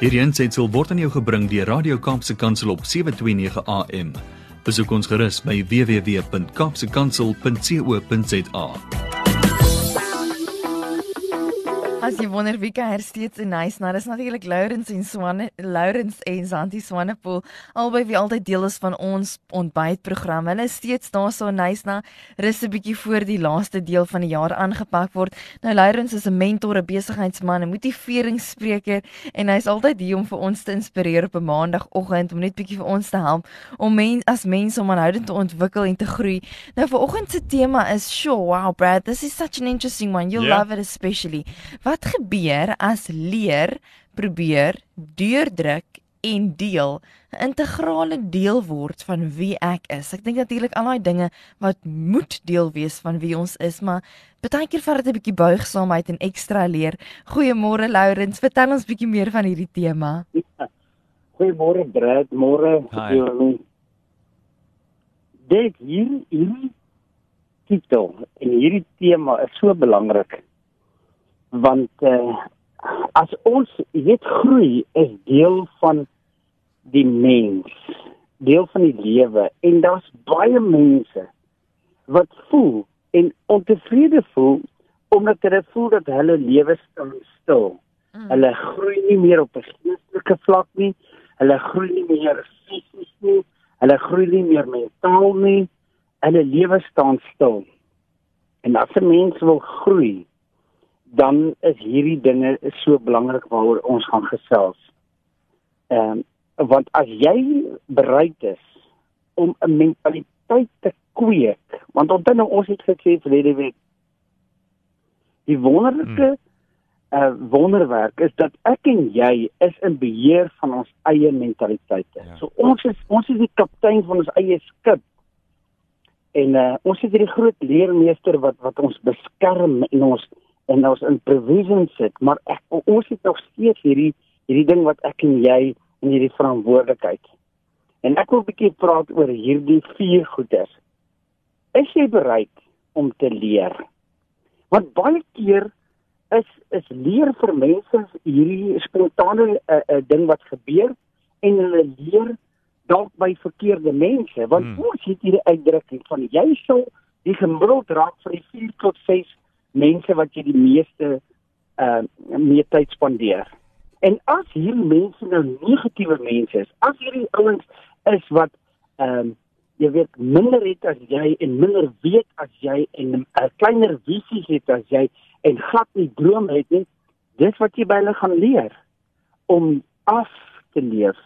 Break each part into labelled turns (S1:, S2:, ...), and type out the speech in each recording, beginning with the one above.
S1: Hierdie aanseit sal word aan jou gebring deur Radio Kaapse Kansel op 7:29 AM. Besoek ons gerus by www.kapsekansel.co.za.
S2: As jy wonder wie kuier steeds in nice, nou dis natuurlik Lourens en Swanne, Lourens en Santi Swanepoel, albei wie altyd deel is van ons ontbytprogram. Hulle is steeds daar so nice na rus 'n bietjie voor die laaste deel van die jaar aangepak word. Nou Lourens is 'n mentor, 'n besigheidsman, 'n motiveringsspreker en hy's altyd hier om vir ons te inspireer op 'n maandagooggend om net bietjie vir ons te help om men, as mense om aanhoudend te ontwikkel en te groei. Nou vir oggend se tema is, "Sure, wow Brad, this is such an interesting one. You'll
S3: Yeah.
S2: love it especially." Wat gebeur as leer probeer deurdruk en deel 'n integrale deel word van wie ek is? Ek dink natuurlik al daai dinge wat moet deel wees van wie ons is, maar baie keer vat dit 'n bietjie buigsaamheid en ekstra leer. Goeiemôre Lourens, vertel ons bietjie meer van hierdie tema.
S4: Goeiemôre Brad, môre. Johan. Dit hier hierdie titel en hierdie tema is so belangrik want uh, as ons weet groei is deel van die mens, deel van die lewe en daar's baie mense wat voel en ontevrede voel omdat hulle voel dat hulle lewe stil.
S2: Mm.
S4: Hulle groei nie meer op 'n geestelike vlak nie. Hulle groei nie meer fisies nie. Hulle groei nie meer mentaal nie. Hulle lewe staan stil. En as 'n mens wil groei, dan is hierdie dinge so belangrik waaroor ons gaan gesels. Ehm um, want as jy bereid is om 'n mentaliteit te kweek, want onthou nou ons het gesê verlede week die wonderlike hmm uh wonderwerk is dat ek en jy is in beheer van ons eie mentaliteite.
S3: Ja.
S4: So ons is ons is die kaptein van ons eie skip. En uh ons het hierdie groot leermeester wat wat ons beskerm en ons en ons in provision sit, maar ek ons het nog steeds hierdie hierdie ding wat ek en jy in hierdie verantwoordelikheid. En ek wil 'n bietjie praat oor hierdie vier goedes. Is jy bereid om te leer? Want baie keer is is leer vir mense hierdie spontane uh, uh, ding wat gebeur en hulle leer dalk by verkeerde mense want
S3: Hmm.
S4: hmm. ons het hierdie uitdrukking van jy sal die gemiddeld raak vir die 4 tot 6 mense wat jy die meeste uh mee tyd spandeer. En as hierdie mense nou negatiewe mense is, as hierdie ouens is wat ehm um, jy weet minder het as jy en minder weet as jy en 'n uh, kleiner visies het as jy en glad nie droom het nie, dis wat jy by hulle gaan leer om af te leef.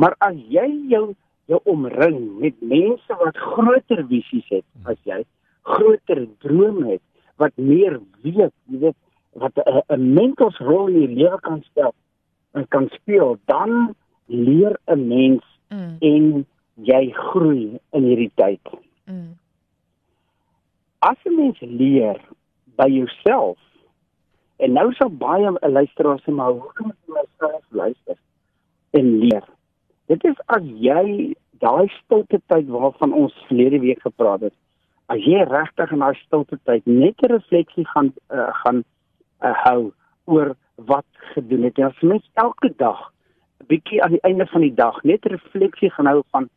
S4: Maar as jy jou jou omring met mense wat groter visies het as jy, groter drome het, wat meer weet, jy weet, wat 'n 'n mentorsrol in jou lewe kan speel en kan speel, dan leer 'n mens
S2: Mm.
S4: en jy groei in hierdie tyd.
S2: Mm.
S4: As 'n mens leer by jouself en nou sal baie luisteraars sê maar hoe kan ek myself luister en leer? Dit is as jy daai stilte tyd waarvan ons verlede week gepraat het. As jy regtig in daai stilte tyd net 'n refleksie gaan uh, gaan uh, hou oor wat gedoen het. As mens elke dag 'n bietjie aan die einde van die dag net 'n refleksie gaan hou van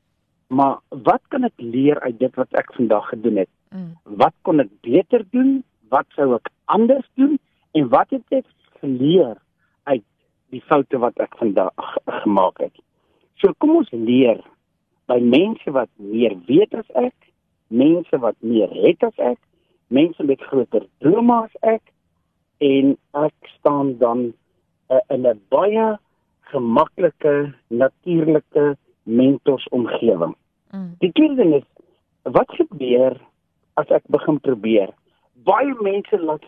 S4: maar wat kan ek leer uit dit wat ek vandag gedoen het?
S2: Mm.
S4: wat kon ek beter doen? Wat sou ek anders doen? En wat het ek geleer uit die foute wat ek vandag gemaak het? So kom ons leer by mense wat meer weet as ek, mense wat meer het as ek, mense met groter drome as ek en ek staan dan uh, in 'n baie gemaklike, natuurlike mentorsomgewing.
S2: Mm.
S4: Die tweede ding is wat gebeur as ek begin probeer? Baie mense laat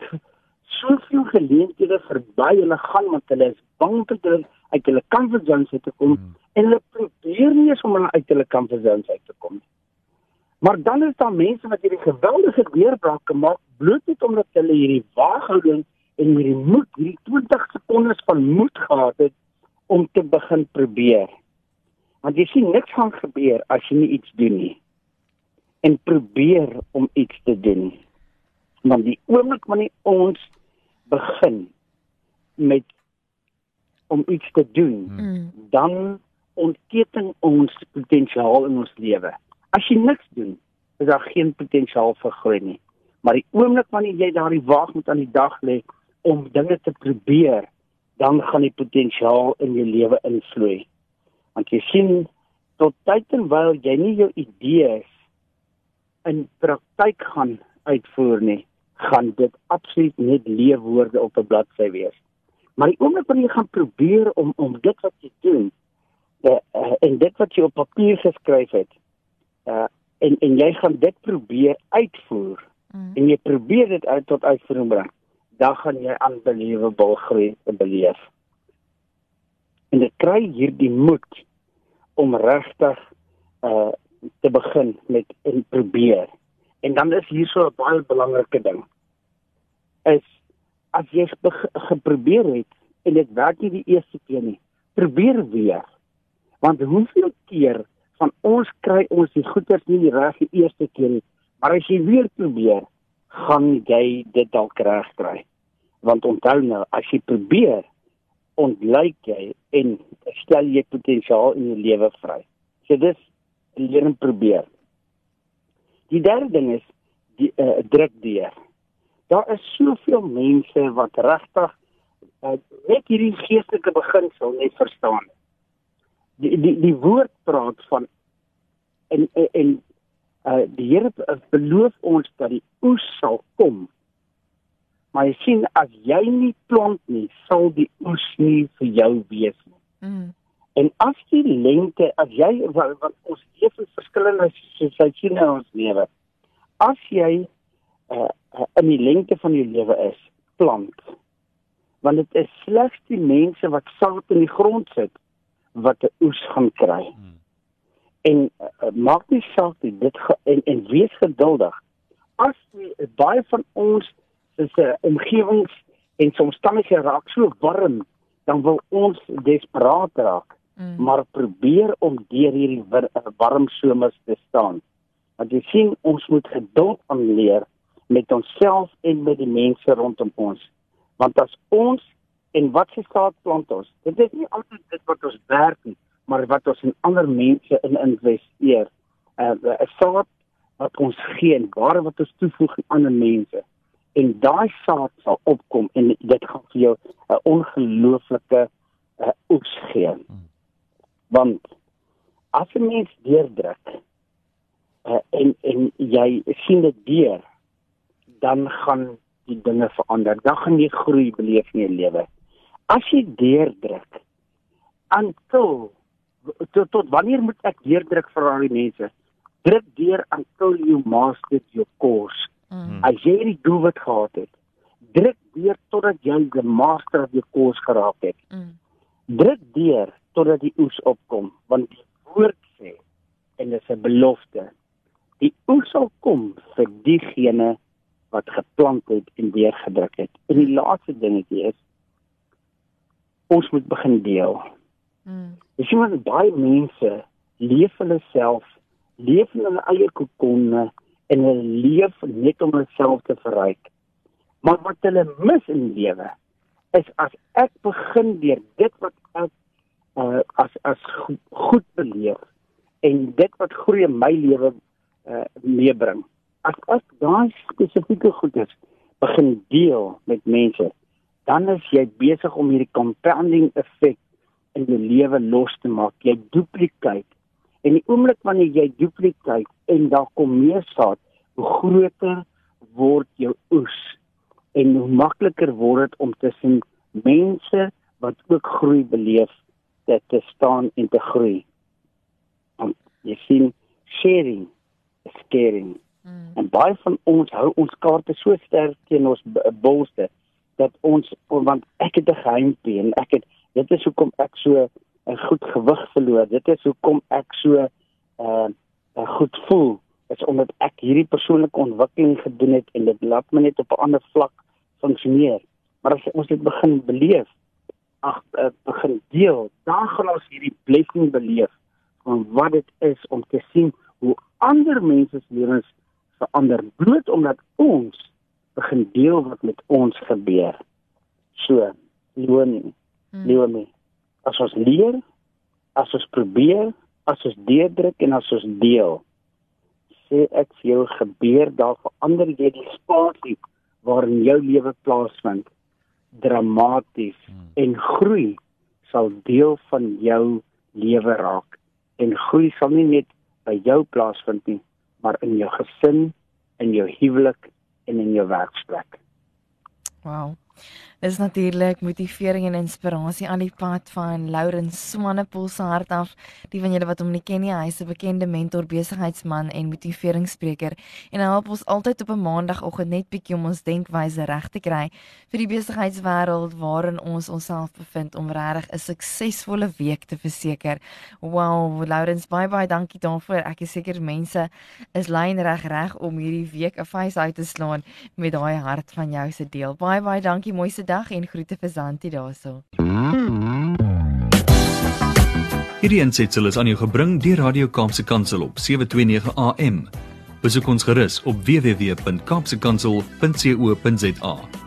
S4: soveel geleenthede verby hulle gaan want hulle is bang dat hulle uit hulle comfort zone uit te kom
S3: Hmm.
S4: en hulle probeer nie eens om hulle uit hulle comfort zone uit te kom nie. Maar dan is daar mense wat hierdie geweldige deurbrake maak bloot net omdat hulle hierdie waaghouding en hierdie moed, hierdie 20 sekondes van moed gehad het om te begin probeer. Want jy sien niks gaan gebeur as jy nie iets doen nie. En probeer om iets te doen. Want die oomblik wanneer ons begin met om iets te doen,
S2: Mm.
S4: dan ontketen ons potensiaal in ons lewe. As jy niks doen, is daar geen potensiaal vir groei nie. Maar die oomblik wanneer jy daardie waag moet aan die dag lê om dinge te probeer, dan gaan die potensiaal in jou lewe invloei. Want jy sien tot tyd en wyl jy nie jou idees in praktyk gaan uitvoer nie, gaan dit absoluut net leefwoorde op 'n bladsy wees. Maar die oomblik wanneer jy gaan probeer om om dit wat jy doen uh, uh, en dit wat jy op papier geskryf het, uh en en jy gaan dit probeer uitvoer
S2: Mm.
S4: en jy probeer dit uit tot uitvoering bring, dan gaan jy unbelievable groei beleef. En dit kry hierdie moed om regtig uh te begin met en probeer. En dan is hier so 'n baie belangrike ding. Is as jy geprobeer het en dit werk nie die eerste keer nie, probeer weer. Want hoeveel keer van ons kry ons die goeders nie reg die eerste keer nie, maar as jy weer probeer, gaan jy dit dalk reg kry. Want onthou nou, as jy probeer, ontlyk jy en stel jy potensiaal in jou lewe vry. So dis leer en probeer. Die derde ding is die uh, druk deur. Daar is soveel mense wat regtig uh, net hierdie geestelike beginsel net verstaan. Die die die woord praat van en en, en uh, die Here beloof ons dat die oes sal kom. Maar jy sien as jy nie plant nie, sal die oes nie vir jou wees nie.
S2: Mm.
S4: En as die lengte, as jy wat, wat ons leef in verskillende seisoene in ons lewe. As jy uh, uh, in die lengte van jou lewe is, plant. Want dit is slegs die mense wat saad in die grond sit wat 'n oes gaan kry.
S3: Hmm.
S4: En uh, maak nie saak nie, dit en en wees geduldig. As die, baie van ons is 'n uh, omgewings en omstandighede raak so warm, dan wil ons desperaat raak
S2: Mm.
S4: maar probeer om deur hierdie eh, warm somers te staan. Want jy sien ons moet geduld aanleer met onsself en met die mense rondom ons. Want as ons en wat se saad plant ons? Dit is nie altyd dit wat ons werk nie, maar wat ons in ander mense in investeer. 'n uh, 'n saad wat ons gee en ware wat ons toevoeg aan ander mense. En daai saad sal opkom en dit gaan vir jou 'n ongelooflike uh, oes gee. Want as 'n mens deurdruk uh, en en jy sien dit deur, dan gaan die dinge verander. Dan gaan jy groei beleef in jou lewe. As jy deurdruk until tot, tot wanneer moet ek deurdruk vir al die mense? Druk deur until you master your course.
S2: Mm.
S4: As jy die doelwit gehad het, druk deur totdat jy die master of jou course geraak het.
S2: Mm.
S4: Druk deur totdat die oes opkom, want die woord sê en dit is 'n belofte. Die oes sal kom vir diegene wat geplant het en deurgedruk het. En die laaste dingetjie is ons moet begin deel.
S2: Mm.
S4: Jy sien wat baie mense leef hulle self, leef in hulle eie kokonne en hulle leef net om hulself te verryk. Maar wat hulle mis in lewe is as ek begin deur dit wat ek uh, as as go goed beleef en dit wat groei in my lewe uh, meebring. As ek daai spesifieke goedes begin deel met mense, dan is jy besig om hierdie compounding effek in jou lewe los te maak. Jy dupliceer. En die oomblik wanneer jy dupliceer en daar kom meer saad, hoe groter word jou oes en hoe makliker word dit om tussen mense wat ook groei beleef te, te staan en te groei. Want jy sien sharing is caring.
S2: Mm.
S4: En baie van ons hou ons kaarte so sterk teen ons b- bolste dat ons want ek het 'n geheimpie en ek het dit is hoekom ek so 'n goed gewig verloor. Dit is hoekom ek so uh goed voel. Dit is omdat ek hierdie persoonlike ontwikkeling gedoen het en dit laat my net op 'n ander vlak funksioneer. Maar as ons dit begin beleef, ag uh, begin deel, dan gaan ons hierdie blessing beleef van wat dit is om te sien hoe ander mense se lewens verander bloot omdat ons begin deel wat met ons gebeur. So, Leonie,
S2: Mm.
S4: Leonie, as ons leer, as ons probeer, as ons deurdruk en as ons deel, sê ek vir jou gebeur daar verander jy die spasie waarin jou lewe plaasvind dramaties hmm. en groei sal deel van jou lewe raak en groei sal nie net by jou plaasvind nie maar in jou gesin in jou huwelik en in jou werksplek.
S2: Wow is natuurlik motivering en inspirasie aan die pad van Laurens Swanepoel se hart af. Die van julle wat hom nie ken nie, hy is 'n bekende mentor, besigheidsman en motiveringsspreker en hy help ons altyd op 'n maandagooggend net bietjie om ons denkwyse reg te kry vir die besigheidswêreld waarin ons onsself bevind om regtig 'n suksesvolle week te verseker. Wow, Laurens, bye bye, dankie daarvoor. Ek is seker mense is lyn reg reg om hierdie week 'n face uit te slaan met daai hart van jou se deel. Bye bye, dankie, mooi se dag en groete vir Zanti daarso.
S1: Hierdie ensitsel is aan jou gebring deur Radio Kaapse Kansel op 729 AM. Besoek ons gerus op www.kaapsekansel.co.za.